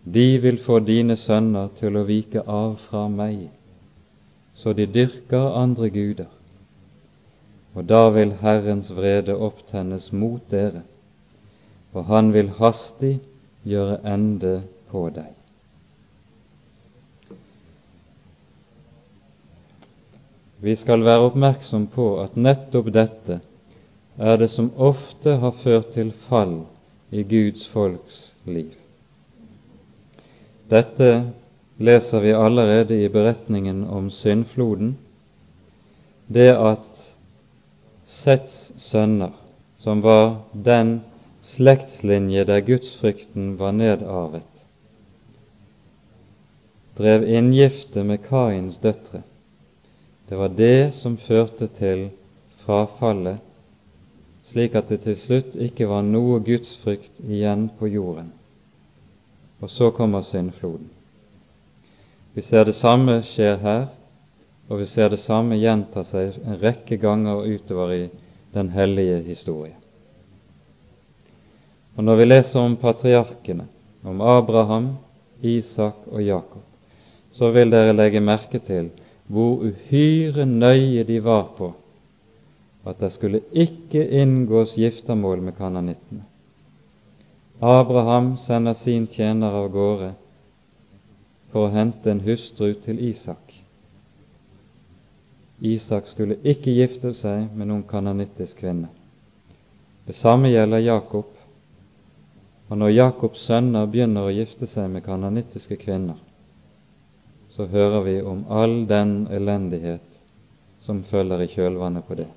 de vil få dine sønner til å vike av fra meg, så de dyrker andre guder og da vil Herrens vrede opptennes mot dere, og han vil hastig gjøre ende på deg. Vi skal være oppmerksom på at nettopp dette er det som ofte har ført til fall i Guds folks liv. Dette leser vi allerede i beretningen om syndfloden, det at Sets sønner, som var den slektslinje der gudsfrykten var nedarvet, drev inngifte med Kains døtre. Det var det som førte til frafallet, slik at det til slutt ikke var noe gudsfrykt igjen på jorden. og så kommer syndfloden. Vi ser det samme skjer her, og vi ser det samme gjenta seg en rekke ganger utover i den hellige historie. Og Når vi leser om patriarkene, om Abraham, Isak og Jakob, så vil dere legge merke til hvor uhyre nøye de var på at det skulle ikke inngås giftermål med kananittene. Abraham sender sin tjener av gårde for å hente en hustru til Isak. Isak skulle ikke gifte seg med noen kananittisk kvinne. Det samme gjelder Jakob. Og når Jakobs sønner begynner å gifte seg med kananittiske kvinner, så hører vi om all den elendighet som følger i kjølvannet på det.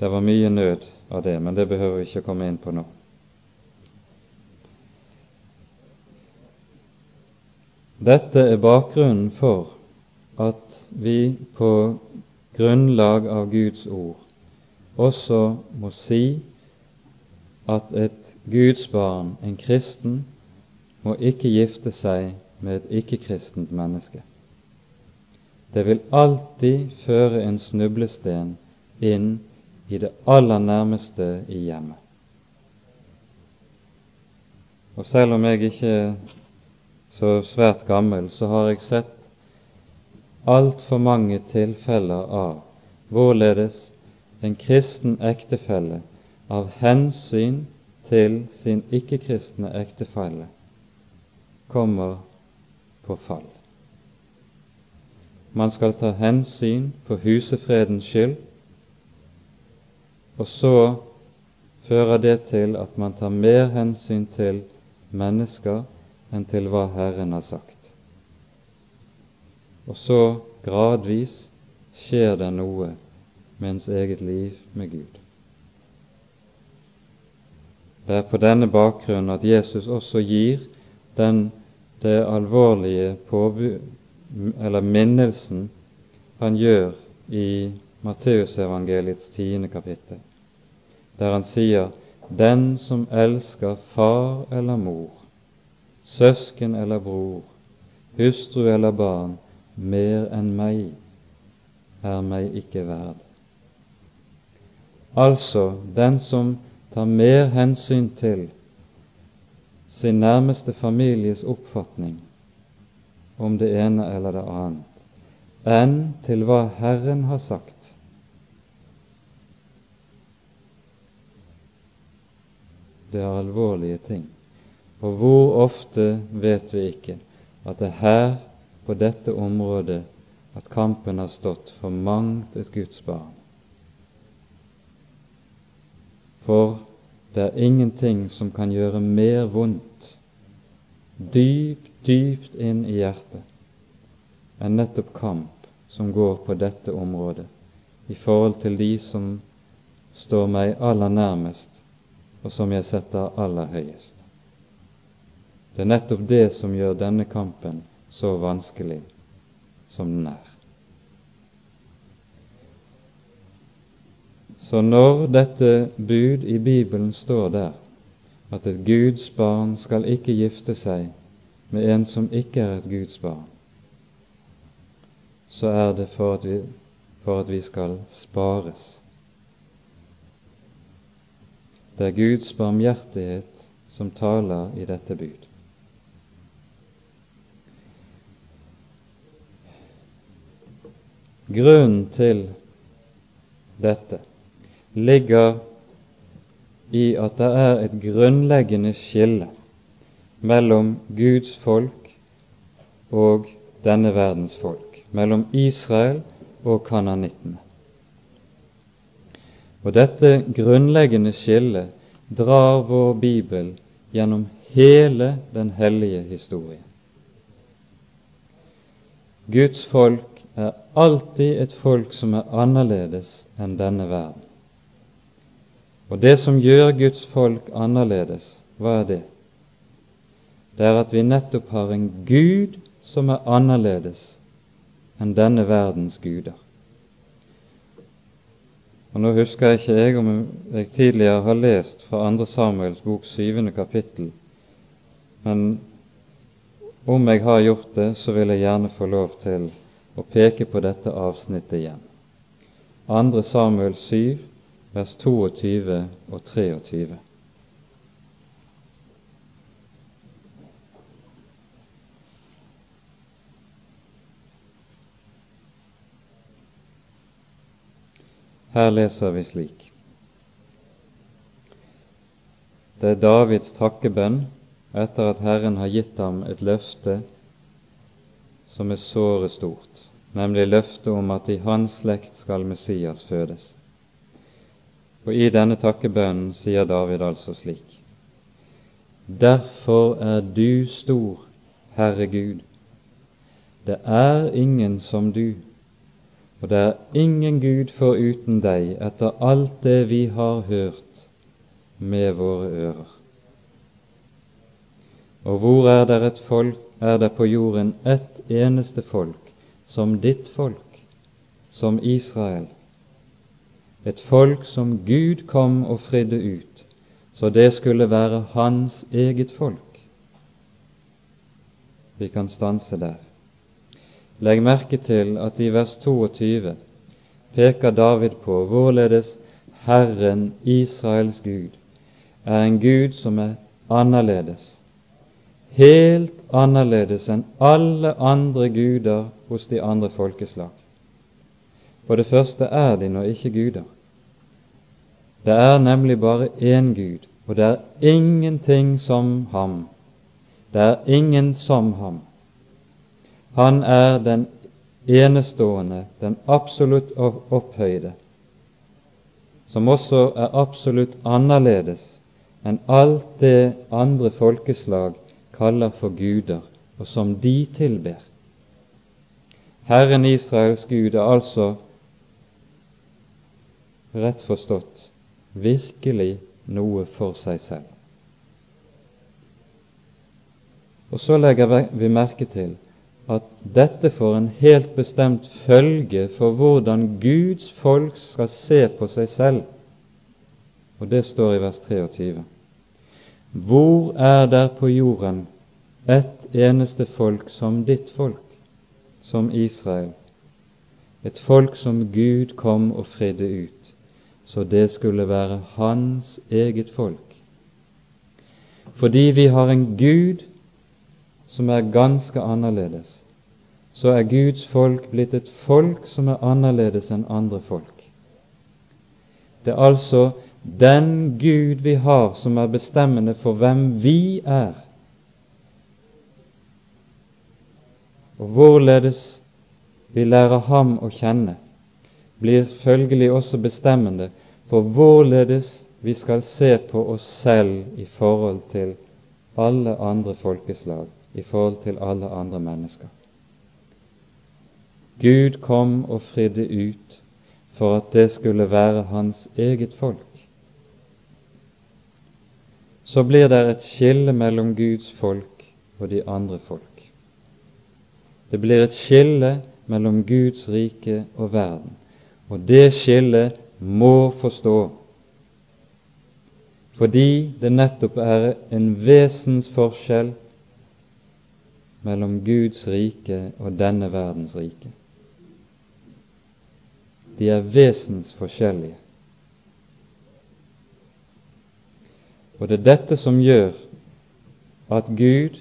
Det var mye nød av det, men det behøver vi ikke komme inn på nå. Dette er bakgrunnen for at vi på grunnlag av Guds ord også må si at et Guds barn, en kristen, må ikke gifte seg med et ikke-kristent menneske. Det vil alltid føre en snublesten inn i det aller nærmeste i hjemmet. Og selv om jeg ikke er så svært gammel, så har jeg sett altfor mange tilfeller av hvorledes en kristen ektefelle av hensyn til sin ikke-kristne ektefelle kommer på fall. Man skal ta hensyn for husefredens skyld, og så fører det til at man tar mer hensyn til mennesker enn til hva Herren har sagt. Og så gradvis skjer det noe med ens eget liv med Gud. Det er på denne bakgrunn at Jesus også gir den, det alvorlige påbud, eller minnelsen han gjør i Matteusevangeliets tiende kapittel, der han sier den som elsker far eller mor, søsken eller bror, hustru eller barn mer enn meg, er meg ikke verd. Altså den som tar mer hensyn til sin nærmeste families oppfatning om det ene eller det annet, enn til hva Herren har sagt, det er alvorlige ting. Og hvor ofte vet vi ikke at det er her, på dette området, at kampen har stått for mangt et Guds barn. For det er ingenting som kan gjøre mer vondt dypt, dypt inn i hjertet enn nettopp kamp som går på dette området i forhold til de som står meg aller nærmest, og som jeg setter aller høyest. Det er nettopp det som gjør denne kampen så vanskelig som den er. Så når dette bud i Bibelen står der, at et Guds barn skal ikke gifte seg med en som ikke er et Guds barn, så er det for at vi, for at vi skal spares det er Guds barmhjertighet som taler i dette bud. Grunnen til dette ligger i at det er et grunnleggende skille mellom Guds folk og denne verdens folk, mellom Israel og kananittene. Og dette grunnleggende skillet drar vår bibel gjennom hele den hellige historien. Guds folk er alltid et folk som er annerledes enn denne verden. Og det som gjør Guds folk annerledes, hva er det? Det er at vi nettopp har en Gud som er annerledes enn denne verdens guder. Og Nå husker jeg ikke jeg om jeg tidligere har lest fra 2. Samuels bok 7. kapittel men om jeg har gjort det, så vil jeg gjerne få lov til å peke på dette avsnittet igjen. 2. Samuel 7, vers 22 og 23. Her leser vi slik Det er Davids takkebønn etter at Herren har gitt ham et løfte som er såre stort, nemlig løftet om at i hans slekt skal Messias fødes. Og i denne takkebønnen sier David altså slik:" Derfor er du stor, Herre Gud. Det er ingen som du og det er ingen Gud foruten deg etter alt det vi har hørt med våre ører. Og hvor er det et folk, er det på jorden ett eneste folk som ditt folk, som Israel, et folk som Gud kom og fridde ut, så det skulle være hans eget folk. Vi kan stanse der. Legg merke til at i vers 22 peker David på hvorledes Herren, Israels Gud, er en Gud som er annerledes, helt annerledes enn alle andre guder hos de andre folkeslag. For det første er de nå ikke guder. Det er nemlig bare én Gud, og det er ingenting som ham. Det er ingen som ham. Han er den enestående, den absolutt opphøyde, som også er absolutt annerledes enn alt det andre folkeslag kaller for guder, og som de tilber. Herren Israels Gud er altså, rett forstått, virkelig noe for seg selv. Og så legger vi merke til at dette får en helt bestemt følge for hvordan Guds folk skal se på seg selv. Og det står i vers 23. Hvor er der på jorden ett eneste folk som ditt folk, som Israel, et folk som Gud kom og fridde ut, så det skulle være hans eget folk? Fordi vi har en Gud som er ganske annerledes, så er Guds folk blitt et folk som er annerledes enn andre folk. Det er altså den Gud vi har, som er bestemmende for hvem vi er, og hvorledes vi lærer ham å kjenne, blir følgelig også bestemmende for hvorledes vi skal se på oss selv i forhold til alle andre folkeslag i forhold til alle andre mennesker. Gud kom og fridde ut for at det skulle være hans eget folk. Så blir det et skille mellom Guds folk og de andre folk. Det blir et skille mellom Guds rike og verden, og det skillet må forstå fordi det nettopp er en vesensforskjell mellom Guds rike og denne verdens rike. De er vesensforskjellige. Og det er dette som gjør at Gud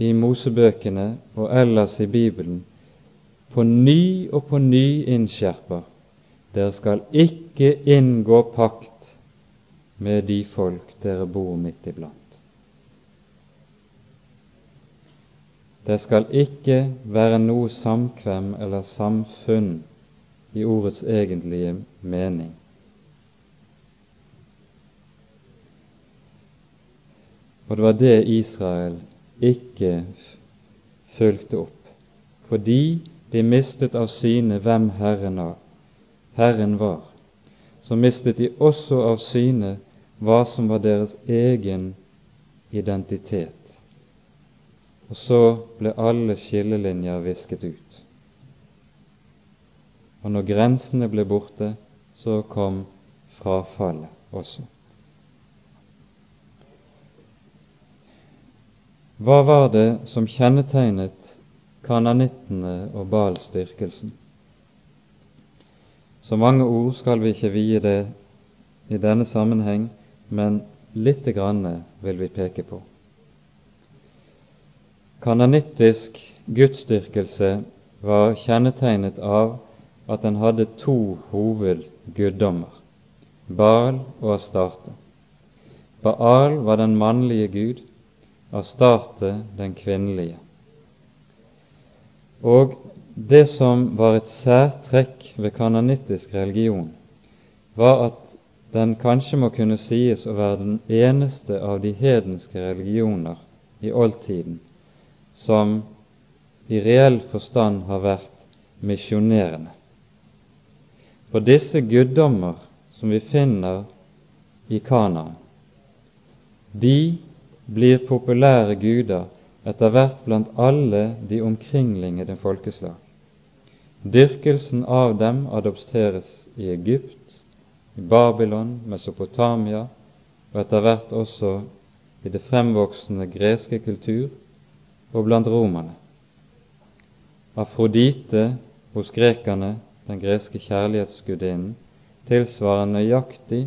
i Mosebøkene og ellers i Bibelen på ny og på ny innskjerper dere skal ikke inngå pakt med de folk dere bor midt iblant. Det skal ikke være noe samkvem eller samfunn i ordets egentlige mening. Og det var det Israel ikke fulgte opp, fordi de mistet av syne hvem Herren, var. Så mistet de også av syne hva som var deres egen identitet. Og så ble alle skillelinjer visket ut. Og når grensene ble borte, så kom frafallet også. Hva var det som kjennetegnet kananittene og balsdyrkelsen? Så mange ord skal vi ikke vie det i denne sammenheng, men lite grann vil vi peke på. Kananittisk gudsdyrkelse var kjennetegnet av at den hadde to hovedguddommer, Baal og Astarte. Baal var den mannlige gud, Astarte den kvinnelige. Og det som var et særtrekk ved kananittisk religion, var at den kanskje må kunne sies å være den eneste av de hedenske religioner i oldtiden som i reell forstand har vært misjonerende. For disse guddommer som vi finner i Kanaan, de blir populære guder etter hvert blant alle de omkringliggende folkeslag. Dyrkelsen av dem adopteres i Egypt, i Babylon, Mesopotamia og etter hvert også i det fremvoksende greske kultur og blant romerne. Afrodite hos grekerne den greske kjærlighetsgudinnen, tilsvarer nøyaktig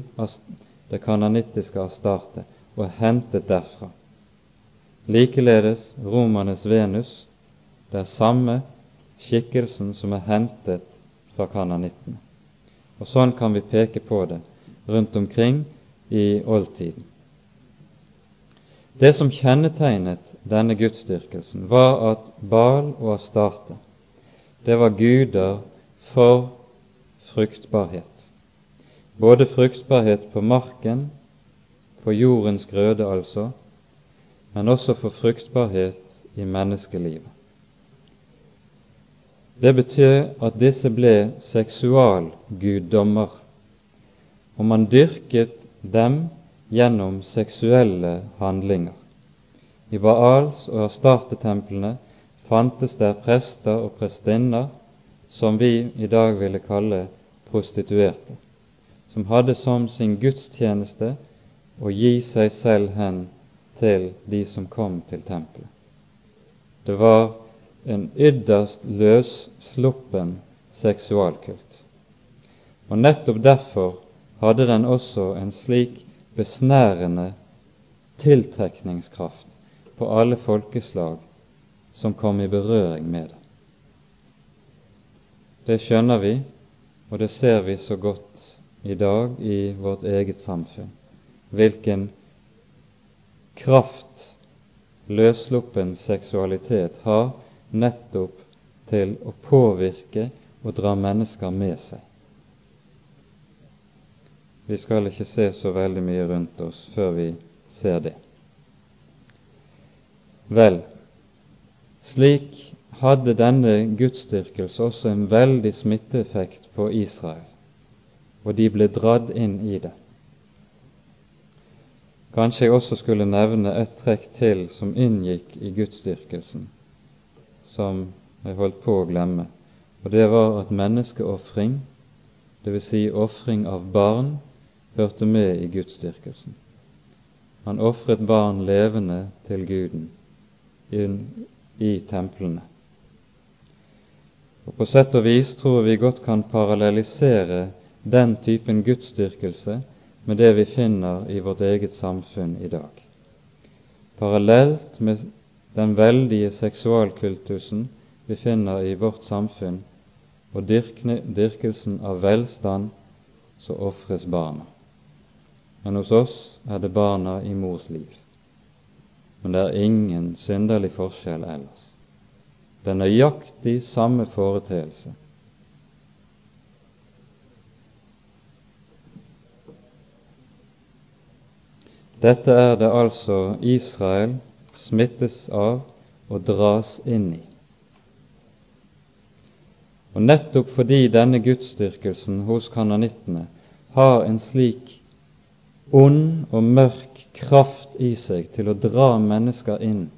det kanonittiske Astarte og hentet derfra. Likeledes romernes Venus, det er samme skikkelsen som er hentet fra kananittene. Og sånn kan vi peke på det rundt omkring i oldtiden. Det som kjennetegnet denne gudsdyrkelsen, var at Bal og Astarte, det var guder for fruktbarhet. Både fruktbarhet på marken, på jordens grøde altså, men også for fruktbarhet i menneskelivet. Det betyr at disse ble seksualguddommer, og man dyrket dem gjennom seksuelle handlinger. I Baals og Astarte-templene fantes der prester og prestinner som vi i dag ville kalle prostituerte, som hadde som sin gudstjeneste å gi seg selv hen til de som kom til tempelet. Det var en ytterst løssluppen seksualkult. Og nettopp derfor hadde den også en slik besnærende tiltrekningskraft på alle folkeslag som kom i berøring med det. Det skjønner vi, og det ser vi så godt i dag i vårt eget samfunn, hvilken kraft løssluppen seksualitet har nettopp til å påvirke og dra mennesker med seg. Vi skal ikke se så veldig mye rundt oss før vi ser det. Vel, slik hadde denne gudsdyrkelse også en veldig smitteeffekt på Israel, og de ble dratt inn i det. Kanskje jeg også skulle nevne et trekk til som inngikk i gudsdyrkelsen, som jeg holdt på å glemme, og det var at menneskeofring, dvs. Si ofring av barn, hørte med i gudsdyrkelsen. Han ofret barn levende til Guden i templene. Og På sett og vis tror vi godt kan parallellisere den typen gudsdyrkelse med det vi finner i vårt eget samfunn i dag. Parallelt med den veldige seksualkultusen vi finner i vårt samfunn, og dyrkelsen av velstand, så ofres barna. Men hos oss er det barna i mors liv. Men det er ingen synderlig forskjell ellers. Det er nøyaktig samme foreteelse. Dette er det altså Israel smittes av og dras inn i. Og nettopp fordi denne gudsdyrkelsen hos kanonittene har en slik ond og mørk kraft i seg til å dra mennesker inn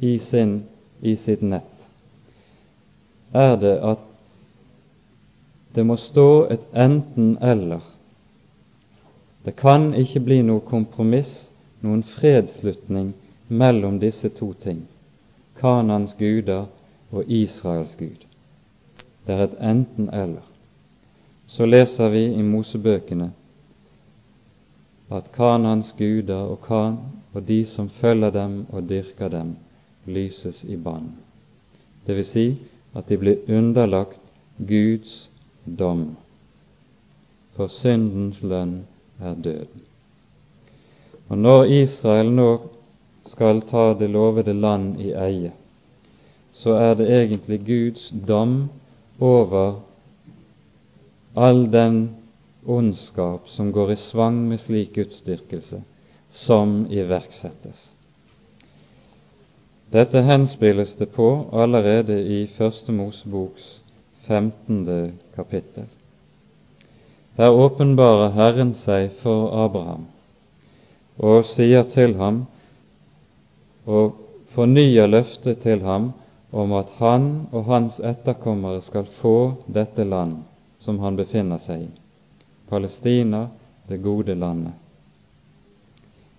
i sin i sitt nett, er det at det må stå et enten-eller. Det kan ikke bli noe kompromiss, noen fredsslutning mellom disse to ting, Kanans guder og Israels Gud. Det er et enten-eller. Så leser vi i Mosebøkene at Kanans guder og Kan og de som følger dem og dyrker dem, lyses i bann. Det vil si at de blir underlagt Guds dom, for syndens lønn er døden. Og når Israel nå skal ta det lovede land i eie, så er det egentlig Guds dom over all den ondskap som går i svang med slik gudsdyrkelse, som iverksettes. Dette henspilles det på allerede i Første Moseboks 15. kapittel. Her åpenbarer Herren seg for Abraham og sier til ham og fornyer løftet til ham om at han og hans etterkommere skal få dette land som han befinner seg i, Palestina, det gode landet.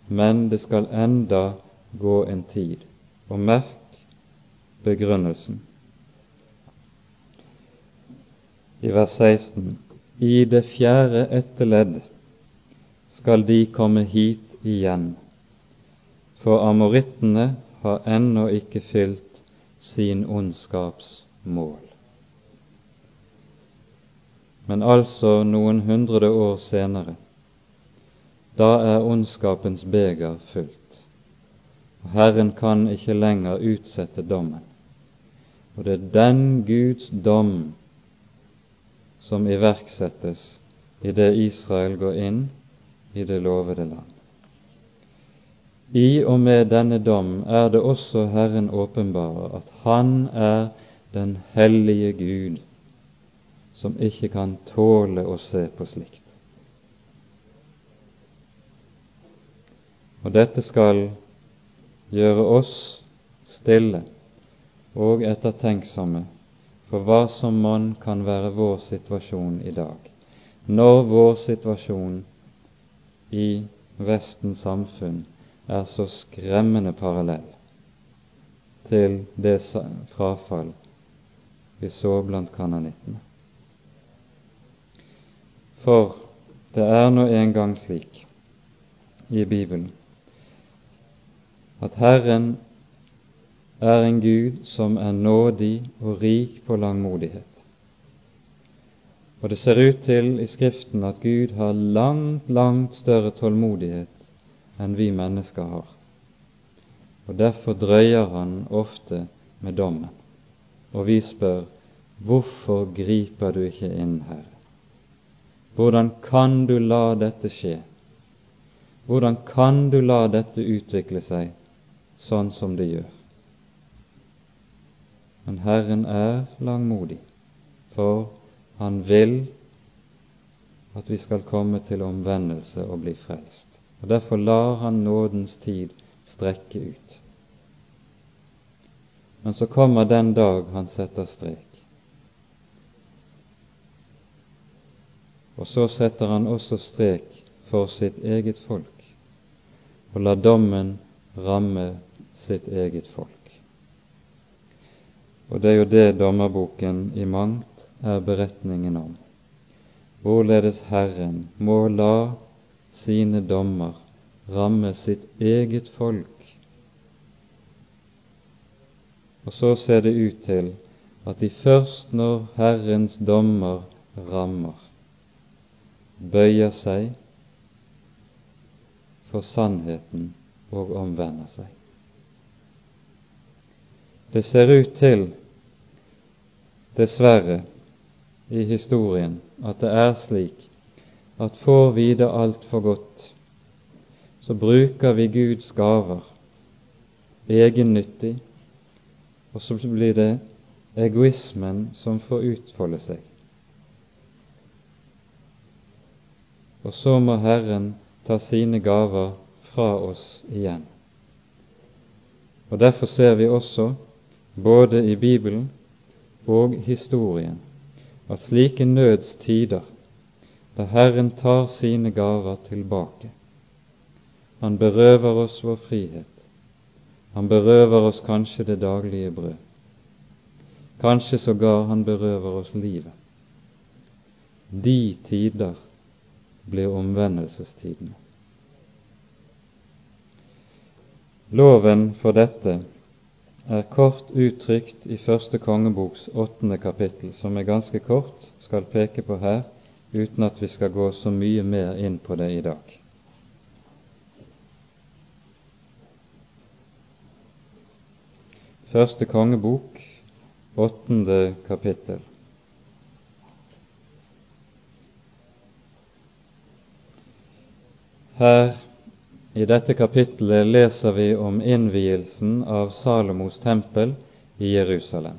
Men det skal enda gå en tid, og merk begrunnelsen. I vers 16.: I det fjerde etterledd skal de komme hit igjen, for amorittene har ennå ikke fylt sin ondskaps mål men altså noen hundre år senere. Da er ondskapens beger fullt, og Herren kan ikke lenger utsette dommen. Og det er den Guds dom som iverksettes i det Israel går inn i det lovede land. I og med denne dom er det også Herren åpenbarer at Han er den hellige Gud som ikke kan tåle å se på slikt. Og dette skal gjøre oss stille og ettertenksomme for hva som mann kan være vår situasjon i dag, når vår situasjon i Vestens samfunn er så skremmende parallell til det frafall vi så blant kananittene. For det er nå engang slik i Bibelen at Herren er en Gud som er nådig og rik på langmodighet. Og det ser ut til i Skriften at Gud har langt, langt større tålmodighet enn vi mennesker har. Og Derfor drøyer han ofte med dommen. Og vi spør hvorfor griper du ikke inn, Herre? Hvordan kan du la dette skje? Hvordan kan du la dette utvikle seg sånn som det gjør? Men Herren er langmodig, for Han vil at vi skal komme til omvendelse og bli frelst. Og Derfor lar Han nådens tid strekke ut. Men så kommer den dag Han setter strek. Og så setter han også strek for sitt eget folk og lar dommen ramme sitt eget folk. Og det er jo det dommerboken i mangt er beretningen om. Hvorledes Herren må la sine dommer ramme sitt eget folk. Og så ser det ut til at de først når Herrens dommer rammer, bøyer seg for sannheten og omvender seg. Det ser ut til, dessverre, i historien at det er slik at får vi det altfor godt, så bruker vi Guds gaver egennyttig, og så blir det egoismen som får utfolde seg. og så må Herren ta sine gaver fra oss igjen. Og Derfor ser vi også, både i Bibelen og historien, at slike nødstider, da Herren tar sine gaver tilbake, han berøver oss vår frihet, Han berøver oss kanskje det daglige brød. Kanskje sågar han berøver oss livet. De tider blir omvendelsestidene. Loven for dette er kort uttrykt i første kongeboks åttende kapittel, som jeg ganske kort skal peke på her, uten at vi skal gå så mye mer inn på det i dag. Første kongebok, åttende kapittel. Her i dette kapittelet leser vi om innvielsen av Salomos tempel i Jerusalem.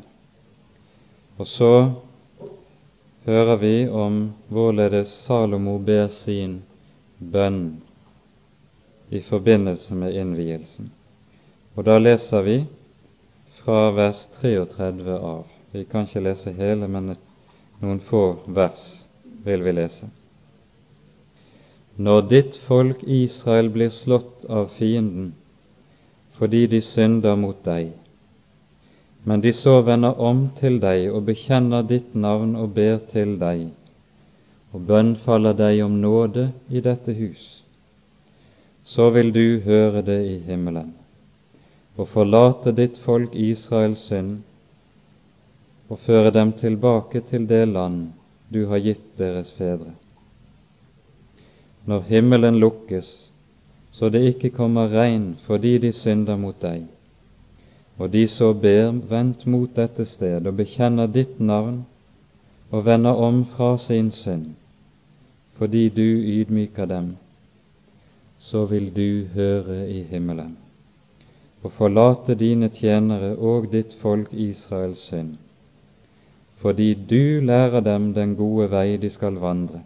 Og så hører vi om hvorledes Salomo ber sin bønn i forbindelse med innvielsen. Og da leser vi fra vers 33 av. Vi kan ikke lese hele, men noen få vers vil vi lese. Når ditt folk Israel blir slått av fienden fordi de synder mot deg, men de så vender om til deg og bekjenner ditt navn og ber til deg, og bønnfaller deg om nåde i dette hus, så vil du høre det i himmelen og forlate ditt folk Israels synd og føre dem tilbake til det land du har gitt deres fedre når himmelen lukkes, så det ikke kommer regn fordi de synder mot deg, og de så ber vendt mot dette sted og bekjenner ditt navn og vender om fra sin synd, fordi du ydmyker dem, så vil du høre i himmelen. Og forlate dine tjenere og ditt folk Israels synd, fordi du lærer dem den gode vei de skal vandre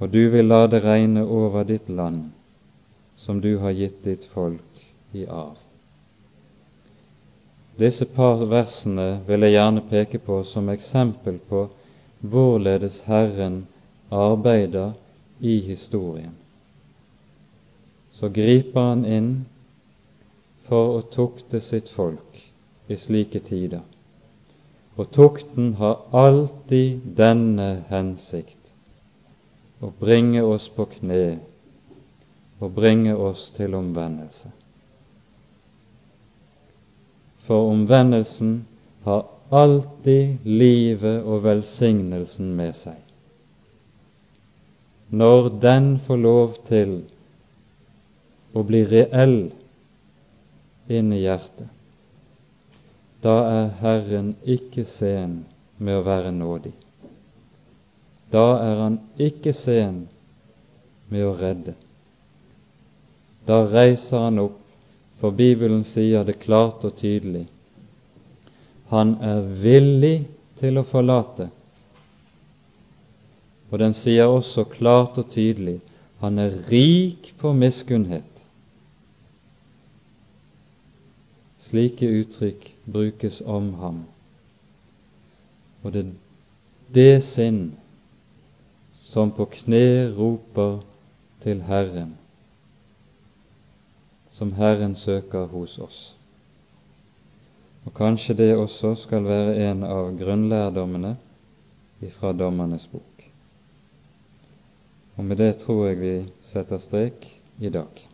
og du vil la det regne over ditt land, som du har gitt ditt folk i arv. Disse par versene vil jeg gjerne peke på som eksempel på hvorledes Herren arbeider i historien. Så griper Han inn for å tukte sitt folk i slike tider. Og tukten har alltid denne hensikt og bringe oss på kne og bringe oss til omvendelse. For omvendelsen har alltid livet og velsignelsen med seg. Når den får lov til å bli reell inn i hjertet, da er Herren ikke sen med å være nådig da er han ikke sen med å redde. Da reiser han opp, for Bibelen sier det klart og tydelig. Han er villig til å forlate. Og den sier også klart og tydelig han er rik på miskunnhet. Slike uttrykk brukes om ham. Og det, det sinn som på kne roper til Herren, som Herren søker hos oss. Og kanskje det også skal være en av grunnlærdommene ifra Dommernes bok. Og med det tror jeg vi setter strek i dag.